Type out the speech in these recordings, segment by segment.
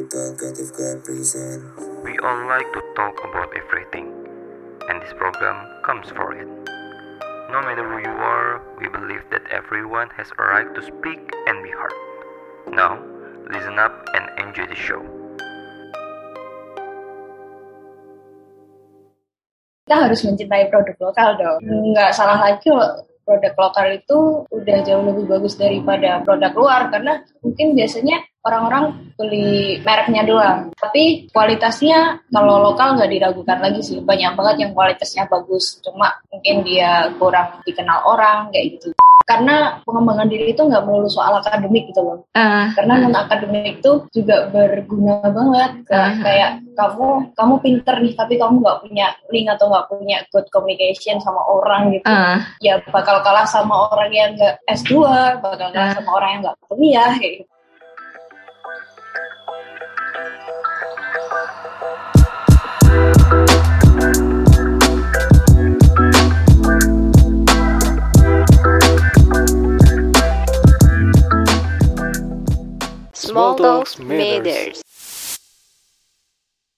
Ketua Creative Club present We all like to talk about everything, and this program comes for it. No matter who you are, we believe that everyone has a right to speak and be heard. Now, listen up and enjoy the show. kita harus mencintai produk lokal dong. Nggak salah lagi kalau produk lokal itu udah jauh lebih bagus daripada produk luar karena mungkin biasanya orang-orang beli mereknya doang. Tapi kualitasnya kalau lokal nggak diragukan lagi sih. Banyak banget yang kualitasnya bagus. Cuma mungkin dia kurang dikenal orang kayak gitu. Karena pengembangan diri itu nggak melulu soal akademik gitu loh. Uh, Karena non akademik itu juga berguna banget. Kayak, Ah. kayak kamu kamu pinter nih tapi kamu nggak punya link atau nggak punya good communication sama orang gitu. uh, Ya bakal kalah sama orang yang nggak S2, bakal kalah Ah. sama orang yang nggak kuliah kayak gitu. Small Talks Matters.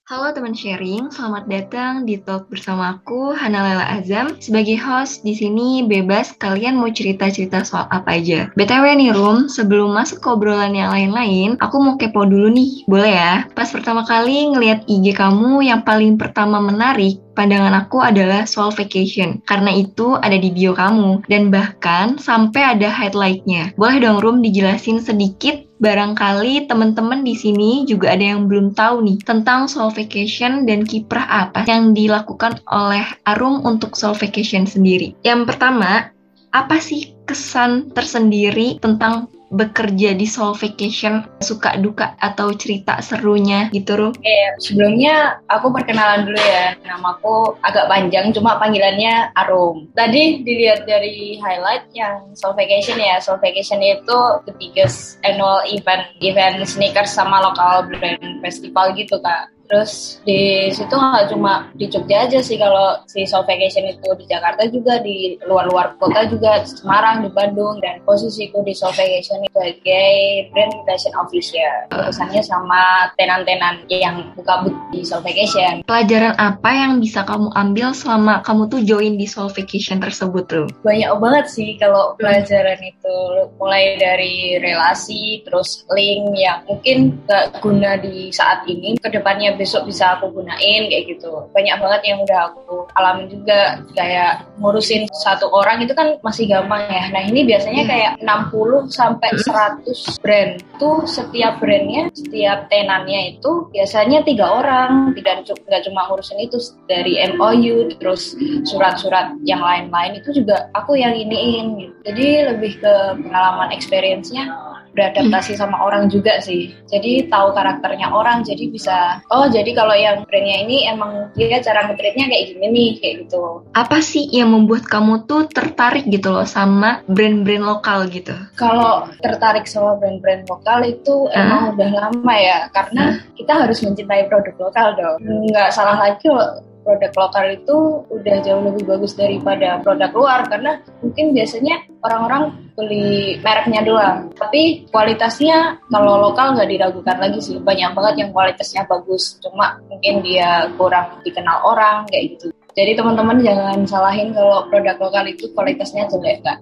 Halo teman sharing, selamat datang di talk bersama aku Hana Lela Azam sebagai host di sini bebas kalian mau cerita-cerita soal apa aja. BTW nih Rum, sebelum masuk ke obrolan yang lain-lain, aku mau kepo dulu nih, boleh ya? Pas pertama kali ngeliat IG kamu yang paling pertama menarik pandangan aku adalah soal vacation. Karena itu ada di bio kamu. Dan bahkan sampai ada highlightnya. Boleh dong Rum dijelasin sedikit barangkali teman-teman di sini juga ada yang belum tahu nih tentang soul vacation dan kiprah apa yang dilakukan oleh Arum untuk soul vacation sendiri. Yang pertama, apa sih kesan tersendiri tentang bekerja di soul vacation, suka duka atau cerita serunya gitu Rum? Oke, sebelumnya aku perkenalan dulu ya. Namaku agak panjang, cuma panggilannya Arum. Tadi dilihat dari highlight yang Soul Vacation ya. Soul Vacation itu the biggest annual event, event sneakers sama lokal brand festival gitu kak. Terus di situ nggak cuma di Jogja aja sih kalau si Soul Vacation itu di Jakarta juga di luar-luar kota juga Semarang di Bandung dan posisiku di Soul Vacation sebagai brand fashion official. Urusannya sama tenan-tenan yang buka booth di Soul Vacation. Pelajaran apa yang bisa kamu ambil selama kamu tuh join di soul vacation tersebut Rum? banyak banget sih kalau pelajaran itu. Mulai dari relasi terus link yang mungkin gak guna di saat ini. Ke depannya besok bisa aku gunain kayak gitu. Banyak banget yang udah aku alamin juga kayak ngurusin satu orang itu kan masih gampang ya. Nah ini biasanya Hmm. kayak 60 sampai 100 brand. Itu setiap brandnya setiap tenannya itu biasanya tiga orang. Tidak nggak cuma ngurusin itu dari MOU terus surat-surat yang lain-lain. Itu juga aku yang iniin gitu. Jadi lebih ke pengalaman experience-nya beradaptasi sama orang juga sih. Jadi tahu karakternya orang, jadi bisa oh jadi kalau yang brandnya ini emang dia cara nge-treatnya kayak gini nih kayak gitu. Apa sih yang membuat kamu tuh tertarik gitu loh sama brand-brand lokal gitu? Kalau tertarik sama brand-brand lokal itu emang udah lama ya, karena kita harus mencintai produk lokal dong. Nggak salah lagi kalau produk lokal itu udah jauh lebih bagus daripada produk luar karena mungkin biasanya orang-orang beli mereknya doang. Tapi kualitasnya kalau lokal nggak diragukan lagi sih. Banyak banget yang kualitasnya bagus, cuma mungkin dia kurang dikenal orang kayak gitu. Jadi teman-teman jangan salahin kalau produk lokal itu kualitasnya jelek kak.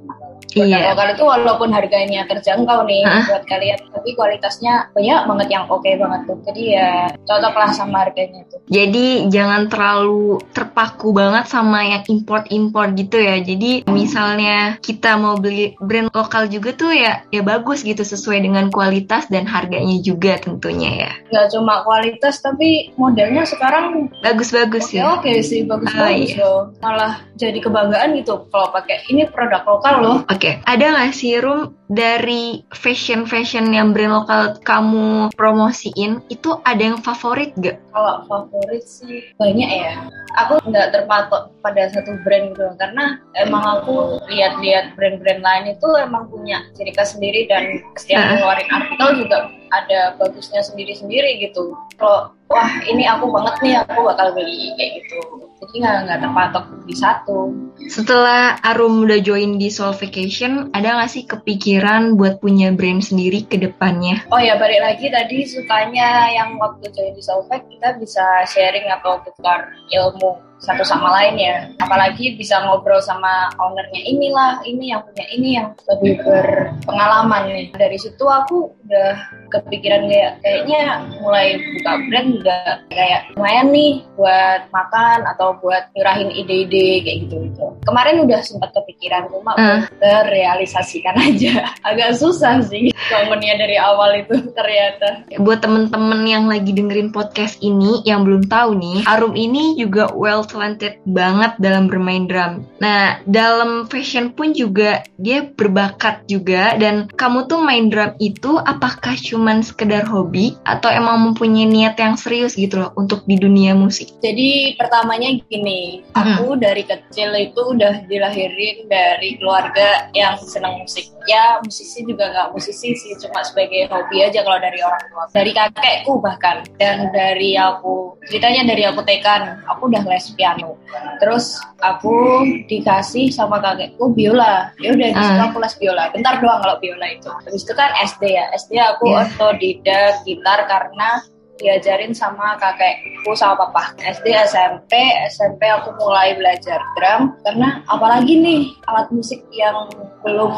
Produk Iya. lokal itu walaupun harganya terjangkau nih Hah? buat kalian, tapi kualitasnya banyak banget yang oke banget tuh. Jadi ya cocoklah sama harganya tuh. Jadi jangan terlalu terpaku banget sama yang import-import gitu ya. Jadi misalnya kita mau beli brand lokal juga tuh ya ya bagus gitu sesuai dengan kualitas dan harganya juga tentunya ya. Nggak cuma kualitas tapi modelnya sekarang Bagus-bagus ya. oke sih bagus-bagus Iya. Malah jadi kebanggaan gitu kalau pakai ini produk lokal loh. Oke, ada nggak sih Rum dari fashion-fashion yang brand lokal kamu promosiin itu ada yang favorit gak? Kalau favorit sih banyak ya. aku nggak terpatok pada satu brand gitu karena emang aku lihat-lihat brand-brand lain itu emang punya ciri khas sendiri dan setiap Ah. ngeluarin artikel juga ada bagusnya sendiri-sendiri gitu kalau wah ini aku banget nih aku bakal beli kayak gitu jadi nggak nggak terpatok di satu Setelah Arum udah join di Soul Vacation, ada nggak sih kepikiran buat punya brand sendiri ke depannya? Oh ya balik lagi tadi sukanya yang waktu join di Solveig kita bisa sharing atau tukar ilmu satu sama lain ya. Apalagi bisa ngobrol sama ownernya inilah, ini yang punya ini yang lebih berpengalaman nih. Dari situ aku udah kepikiran kayak kayaknya mulai buka brand juga kayak lumayan nih buat makan atau buat nyurahin ide-ide kayak gitu gitu. Kemarin udah sempat kepikiran cuma Ah. belum terrealisasikan aja. Agak susah sih bangunnya dari awal itu ternyata. Buat temen-temen yang lagi dengerin podcast ini yang belum tahu nih, Arum ini juga well talented banget dalam bermain drum. Nah, dalam fashion pun juga dia berbakat juga dan kamu tuh main drum itu apakah cuman sekedar hobi atau emang mempunyai niat yang serius gitu loh untuk di dunia musik? Jadi pertamanya gini, aku dari kecil itu udah dilahirin dari keluarga yang senang musik. Ya musisi juga nggak musisi sih, cuma sebagai hobi aja kalau dari orang tua. Dari kakekku bahkan, dan dari aku ceritanya dari aku tekan, aku udah les piano. Terus aku dikasih sama kakekku biola. Ya udah di situ Ah. aku les biola. Bentar doang kalau biola itu. Habis itu kan SD ya. SD aku Iya. otodidak gitar karena diajarin sama kakekku sama papa SD SMP SMP aku mulai belajar drum karena apalagi nih alat musik yang belum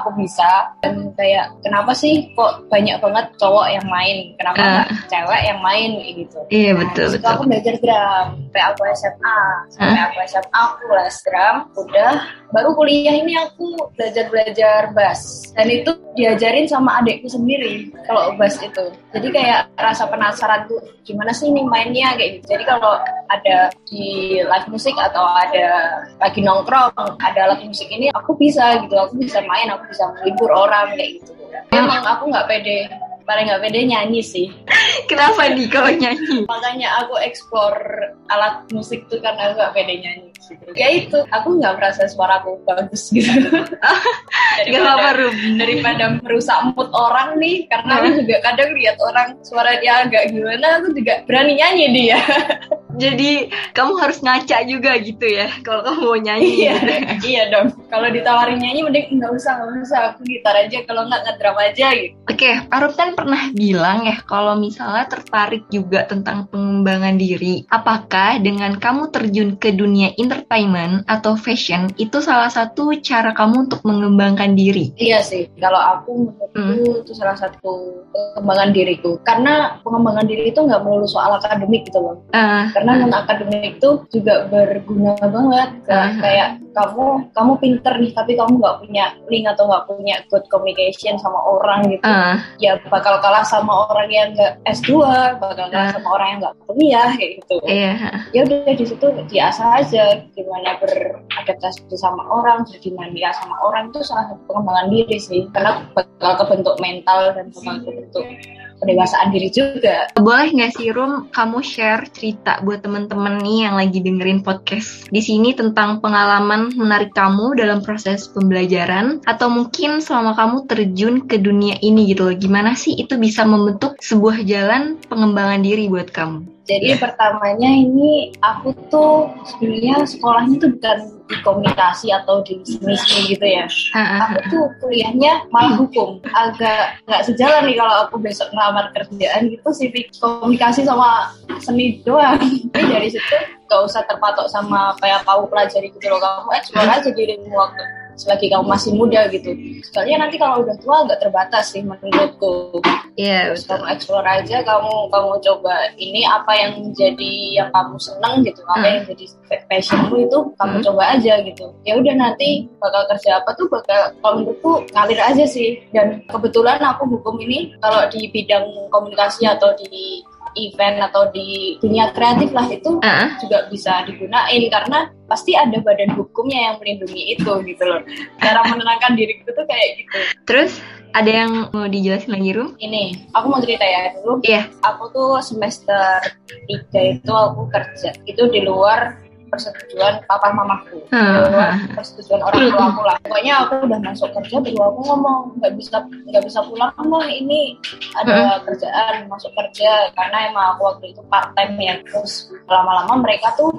aku bisa. Dan kayak kenapa sih kok banyak banget cowok yang main? Kenapa nggak cewek yang main gitu? Iya betul Terus betul. aku belajar drum sampai aku SMA sampai aku SMA aku les drum udah. Baru kuliah ini aku belajar belajar bass dan itu diajarin sama adekku sendiri kalau bass itu. Jadi kayak rasa penasaran tuh gimana sih ini mainnya kayak gitu. Jadi kalau ada di live musik atau ada lagi nongkrong ada alat musik ini aku bisa gitu. Aku bisa main aku bisa menghibur orang kayak gitu emang aku nggak pede paling nggak pede nyanyi sih Kenapa nih kalau nyanyi? makanya aku eksplor alat musik tuh karena aku gak pede nyanyi gitu. ya itu aku nggak merasa suaraku bagus gitu Gak apa-apa Rum. daripada merusak mood orang nih karena aku juga kadang lihat orang suara dia agak gimana aku juga berani nyanyi dia Jadi kamu harus ngaca juga gitu ya kalau kamu mau nyanyi. iya iya dong kalau ditawarin nyanyi mending nggak usah nggak usah aku gitar aja kalau nggak ngedrum aja gitu Oke, Arup kan pernah bilang ya kalau misalnya tertarik juga tentang pengembangan diri. Apakah dengan kamu terjun ke dunia entertainment atau fashion itu salah satu cara kamu untuk mengembangkan diri? Iya sih, kalau aku menurutku itu salah satu pengembangan diriku. Karena pengembangan diri itu nggak melulu soal akademik gitu loh. Ah, Karena non akademik itu juga berguna banget. Kayak, Ah. kayak kamu kamu pinter nih, tapi kamu nggak punya link atau nggak punya good communication sama orang gitu. ah, Ya bakal kalah sama orang yang nggak S2, bakal kalah Ah. sama orang yang nggak kuliah kayak gitu. iya. Ya udah di situ diasah aja gimana beradaptasi sama orang, berdinamika sama orang itu salah satu pengembangan diri sih. Karena bakal kebentuk mental dan bakal kebentuk pendewasaan diri juga. Boleh nggak sih Rum kamu share cerita buat temen-temen nih yang lagi dengerin podcast di sini tentang pengalaman menarik kamu dalam proses pembelajaran atau mungkin selama kamu terjun ke dunia ini gitu loh. Gimana sih itu bisa membentuk sebuah jalan pengembangan diri buat kamu? Jadi pertamanya ini aku tuh sebenarnya sekolahnya tuh bukan di komunikasi atau di seni-seni gitu ya. Aku tuh kuliahnya malah hukum. Agak nggak sejalan nih kalau aku besok ngelamar kerjaan gitu sih komunikasi sama seni doang. Jadi dari situ gak usah terpatok sama apa yang kamu pelajari gitu loh. Kamu explore aja dirimu waktu selagi kamu masih muda gitu. Soalnya nanti kalau udah tua agak terbatas sih menurutku. Iya, Terus kamu explore aja, kamu kamu coba ini apa yang jadi yang kamu seneng gitu, apa Hmm. yang jadi passionmu itu kamu Hmm. coba aja gitu. Ya udah nanti bakal kerja apa tuh bakal kalau menurutku ngalir aja sih. Dan kebetulan aku hukum ini kalau di bidang komunikasi atau di event atau di dunia kreatif lah itu Uh-uh. juga bisa digunain karena pasti ada badan hukumnya yang melindungi itu gitu loh. Cara menenangkan diri itu tuh kayak gitu. Terus ada yang mau dijelasin lagi Rum? Ini, aku mau cerita ya dulu. Iya. Aku tuh semester 3 itu aku kerja. Itu di luar persetujuan papa mamaku. Hmm. luar persetujuan orang tua aku lah. Pokoknya aku udah masuk kerja, baru aku ngomong nggak bisa nggak bisa pulang mah ini ada kerjaan masuk kerja karena emang aku waktu itu part time ya. Terus lama-lama mereka tuh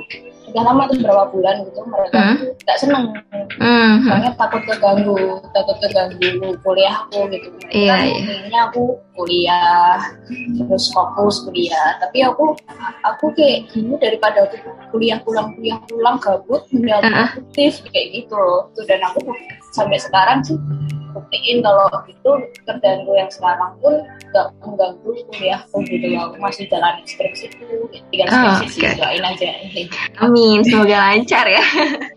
udah lama tuh berapa bulan gitu mereka Hmm. tuh nggak seneng Hmm. soalnya takut keganggu takut keganggu kuliahku gitu mereka Iya, iya. inginnya aku kuliah terus fokus kuliah tapi aku aku kayak gini daripada aku kuliah pulang kuliah pulang gabut Uh-uh. produktif kayak gitu loh Tuh, dan aku sampai sekarang sih buktiin kalau itu kerjaan gue yang sekarang pun nggak mengganggu kuliahku gitu loh aku masih jalan skripsiku tinggal Ah, skripsi sih oke. doain aja Amin, semoga lancar ya.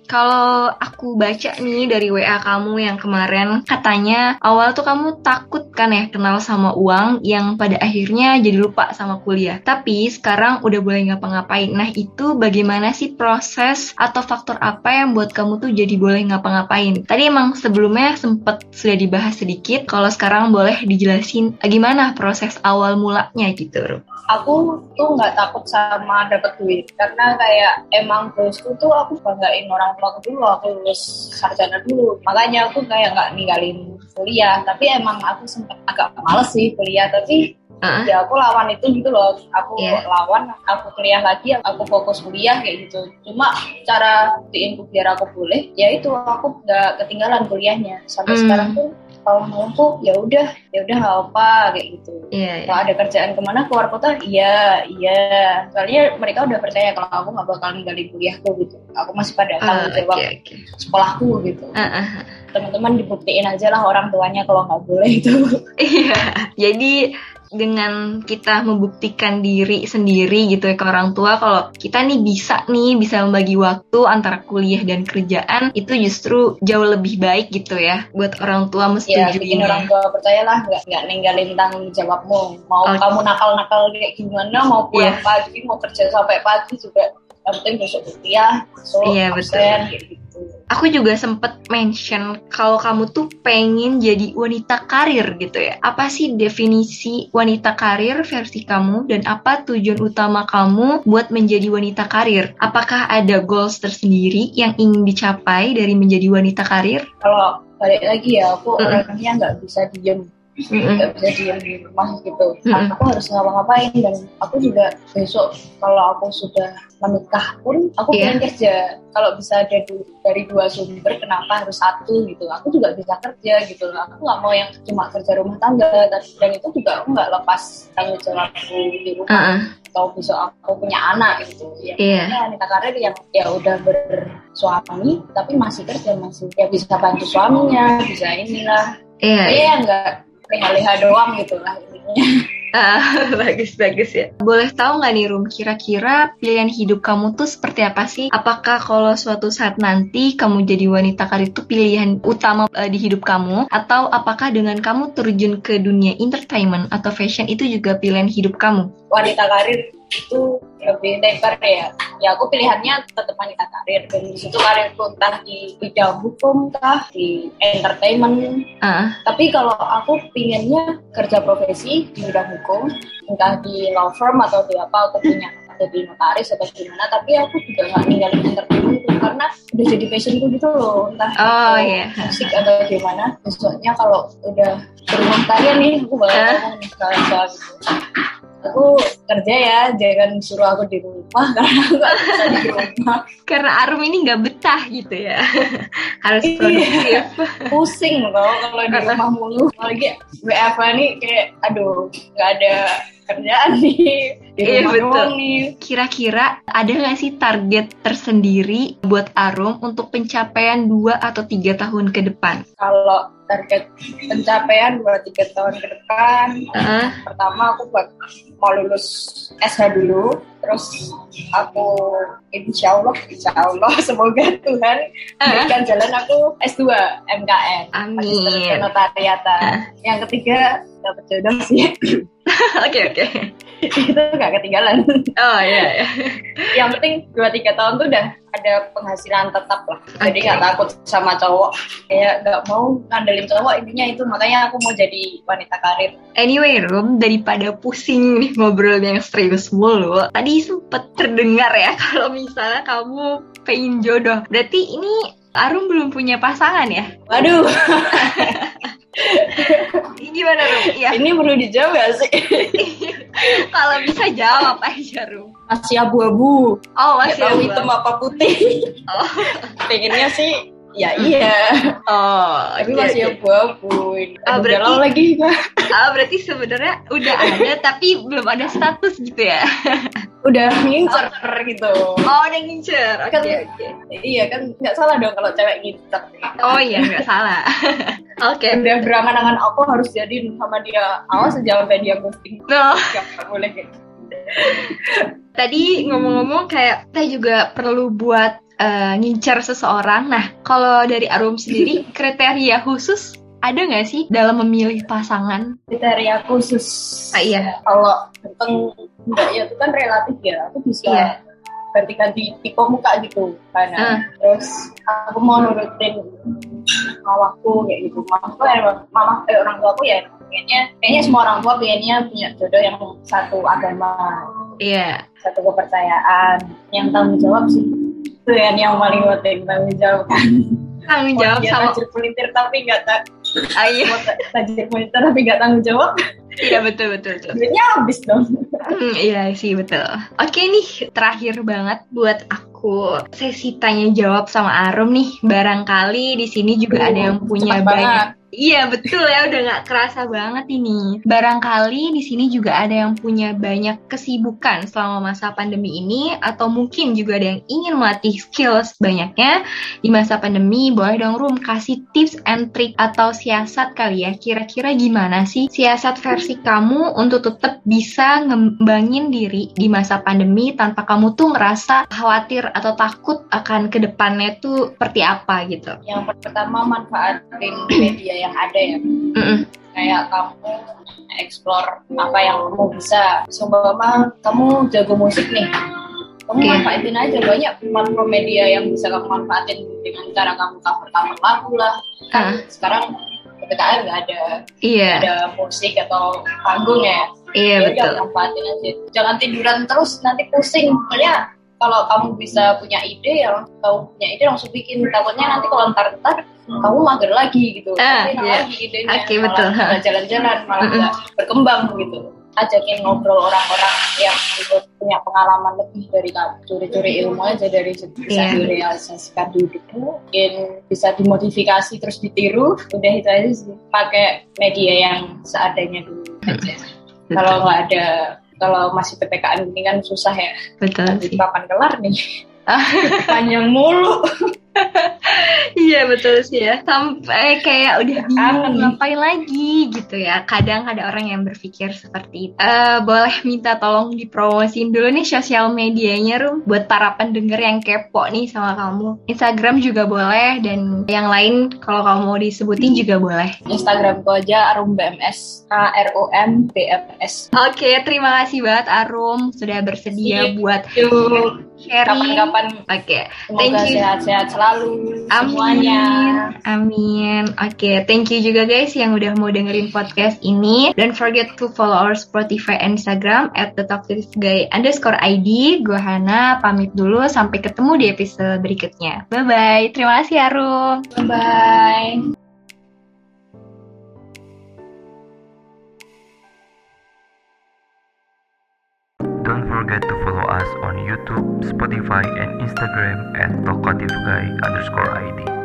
Kalau aku baca nih dari WA kamu yang kemarin, katanya awal tuh kamu takut kan ya kenal sama uang yang pada akhirnya jadi lupa sama kuliah. Tapi sekarang udah boleh ngapa-ngapain. Nah itu bagaimana sih proses atau faktor apa yang buat kamu tuh jadi boleh ngapa-ngapain? Tadi emang sebelumnya sempet sudah dibahas sedikit, kalau sekarang boleh dijelasin eh, gimana proses awal mulanya gitu. Aku tuh nggak takut sama dapet duit karena kayak emang bosku tuh aku banggain orang tua aku dulu aku lulus sarjana dulu makanya aku kayak nggak ninggalin kuliah tapi emang aku sempet agak males sih kuliah tapi Ah, ya aku lawan itu gitu loh aku Iya. lawan aku kuliah lagi aku fokus kuliah kayak gitu cuma cara buktiin biar aku boleh ya itu aku nggak ketinggalan kuliahnya sampai Hmm. sekarang tuh kalau mampu ya udah ya udah nggak apa kayak gitu Iya, iya. kalau ada kerjaan ke mana keluar kota iya iya soalnya mereka udah percaya kalau aku nggak bakal ninggalin kuliahku gitu aku masih pada Ah, tanggung jawab Oke, oke. sekolahku gitu ah. Teman-teman dibuktiin aja lah orang tuanya kalau nggak boleh itu Iya, jadi dengan kita membuktikan diri sendiri gitu ya ke orang tua kalau kita nih bisa nih bisa membagi waktu antara kuliah dan kerjaan itu justru jauh lebih baik gitu ya buat orang tua ya bikin orang tua percayalah nggak nggak ninggalin tanggung jawabmu mau Oke. kamu nakal-nakal kayak gimana mau pulang Iya. pagi mau kerja sampai pagi juga yang penting besok kuliah besok Iya, absen betul. gitu Aku juga sempet mention kalau kamu tuh pengen jadi wanita karir gitu ya. Apa sih definisi wanita karir versi kamu dan apa tujuan utama kamu buat menjadi wanita karir? Apakah ada goals tersendiri yang ingin dicapai dari menjadi wanita karir? kalau balik lagi ya aku Mm-mm. orangnya nggak bisa diem. Nggak bisa diem di rumah gitu Mm-mm. aku harus ngapa-ngapain dan aku juga besok kalau aku sudah menikah pun aku Iya. pengen kerja kalau bisa ada du- dari dua sumber kenapa harus satu gitu aku juga bisa kerja gitu aku nggak mau yang cuma kerja rumah tangga dan, itu juga aku nggak lepas tanggung jawabku di rumah Uh-uh. atau besok aku punya anak gitu ya Iya. Makanya wanita karir yang ya udah bersuami tapi masih kerja masih ya bisa bantu suaminya bisa inilah Iya, iya. ya nggak leha-leha doang gitu lah intinya Ah, bagus bagus ya. Boleh tahu nggak nih Rum, kira-kira pilihan hidup kamu tuh seperti apa sih? Apakah kalau suatu saat nanti kamu jadi wanita karir itu pilihan utama eh, di hidup kamu? Atau apakah dengan kamu terjun ke dunia entertainment atau fashion itu juga pilihan hidup kamu? wanita karir itu lebih lebar ya. Ya aku pilihannya tetap wanita karir. Dan di situ karirku entah di bidang hukum kah di entertainment. Ah, tapi kalau aku pinginnya kerja profesi di bidang hukum entah di law firm atau di apa aku punya jadi notaris atau gimana. Tapi aku juga nggak ninggalin entertainment itu karena udah jadi passionku gitu loh. Entah Oh, iya. musik atau gimana. Besoknya kalau udah berumah tangga nih aku bakal Hah? ngomong gitu aku kerja ya jangan suruh aku di rumah karena aku nggak bisa di rumah karena Arum ini nggak betah gitu ya. Harus Iya. produktif. pusing loh kalau di rumah mulu apalagi WFH nih kayak aduh nggak ada kerjaan nih. Di Iya, rumah betul. doang nih. Kira-kira ada nggak sih target tersendiri buat Arum untuk pencapaian 2 atau tiga tahun ke depan? kalau target pencapaian dua tiga tahun ke depan Ah, pertama aku buat mau lulus SH dulu terus aku insya Allah insya Allah semoga Tuhan berikan jalan aku S2 MKN Magister Amin. Kenotariatan yang ketiga dapat jodoh sih Oke oke. itu nggak ketinggalan. Oh iya. iya. Yang penting dua tiga tahun tuh udah ada penghasilan tetap lah. Jadi nggak takut sama cowok. Kayak nggak mau ngandelin cowok intinya itu makanya aku mau jadi wanita karir. Anyway, Rum, daripada pusing nih ngobrol yang serius mulu, tadi sempet terdengar ya kalau misalnya kamu pengen jodoh. Berarti ini Arum belum punya pasangan ya? Waduh, Gimana Rum? Iya, ini perlu dijawab gak sih? kalau bisa jawab aja Rum. Masih abu-abu. Oh, masih tahu abu-abu. hitam apa putih. Oh, Pengennya sih ya iya, oh tapi oke, masih oke. abu-abu. Ah, berarti- lagi Kak. Ah, berarti sebenarnya udah ada tapi belum ada status gitu ya? Udah ngincer gitu. Oh, udah ngincer. Oke, Kan- oke. Iya kan nggak salah dong kalau cewek ngincer. Oh iya, nggak salah. Oke. Udah berangan-angan aku harus jadi sama dia. Awas aja sampai dia ghosting. Nah, Gak boleh gitu. tadi ngomong-ngomong kayak kita juga perlu buat eh, ngincer seseorang. Nah, kalau dari Arum sendiri kriteria khusus ada nggak sih dalam memilih pasangan? kriteria khusus. Ah, iya. Kalau ganteng enggak ya itu kan relatif ya. Aku bisa Iya. ganti-ganti tipe muka gitu kan. Ah. Terus aku mau nurutin mamaku kayak gitu. Mamaku emang mama eh, orang tua aku ya kayaknya kayaknya semua orang tua pengennya punya jodoh yang satu agama, Iya. satu kepercayaan, yang tanggung jawab sih. Itu yang yang paling penting tanggung jawab kan. Tanggung jawab sama tajir pelintir tapi nggak ta- Ah, iya. tajir pelintir tapi nggak tanggung jawab. Iya betul betul betul. Duitnya habis dong. Hmm, iya sih betul. Oke nih terakhir banget buat aku sesi tanya jawab sama Arum nih. Barangkali di sini juga ada yang punya banyak. banget. Iya betul ya udah nggak kerasa banget ini. Barangkali di sini juga ada yang punya banyak kesibukan selama masa pandemi ini atau mungkin juga ada yang ingin melatih skills banyaknya di masa pandemi. Boleh dong Rum kasih tips and trick atau siasat kali ya. Kira-kira gimana sih siasat versi kamu untuk tetap bisa ngembangin diri di masa pandemi tanpa kamu tuh ngerasa khawatir atau takut akan ke depannya tuh seperti apa gitu. Yang pertama manfaatin media yang ada ya. Mm-mm. Kayak kamu explore apa yang kamu bisa. Seumpama kamu jago musik nih. Kamu Oke. manfaatin aja banyak platform media yang bisa kamu manfaatin dengan cara kamu cover cover lagu lah. Ah. Sekarang PPKM nggak ada Iya, ada musik atau panggung ya. iya Ya betul. udah, manfaatin aja. Jangan tiduran terus nanti pusing. Pokoknya kalau kamu bisa punya ide ya kamu punya ide langsung bikin. Takutnya nanti kalau ntar ntar kamu mager lagi gitu. Ah, Tapi iya. lagi idenya. Oke, Malah betul. jalan-jalan malah nggak berkembang gitu. Ajakin ngobrol orang-orang yang punya pengalaman lebih dari kamu. Curi-curi ilmu aja dari bisa Iya. direalisasikan di hidupmu. Mungkin bisa dimodifikasi terus ditiru. Udah itu aja sih. Pakai media yang seadanya dulu aja. Kalau nggak ada, kalau masih ppkm ini kan susah ya. betul sih. kapan kelar nih? Ah. Panjang mulu. Iya betul sih ya. Sampai kayak udah bingung ngapain lagi gitu ya. Kadang ada orang yang berpikir seperti itu. Eh, boleh minta tolong dipromosin dulu nih sosial medianya Rum buat para pendengar yang kepo nih sama kamu. Instagram juga boleh dan yang lain kalau kamu mau disebutin juga boleh. Instagramku aja Arum BMS. A R O M B M S. Oke, terima kasih banget Arum sudah bersedia buat Yuk, sharing. kapan-kapan Oke, thank semoga you. sehat-sehat selalu semuanya. Amin. Oke, thank you juga guys yang udah mau dengerin podcast ini. Don't forget to follow our Spotify and Instagram at the Talk to This Guy underscore ID. Gue Hana, pamit dulu. Sampai ketemu di episode berikutnya. Bye-bye. Terima kasih Arum. Bye. Don't forget to follow us on YouTube, Spotify, and Instagram at Talkative Guy underscore ID.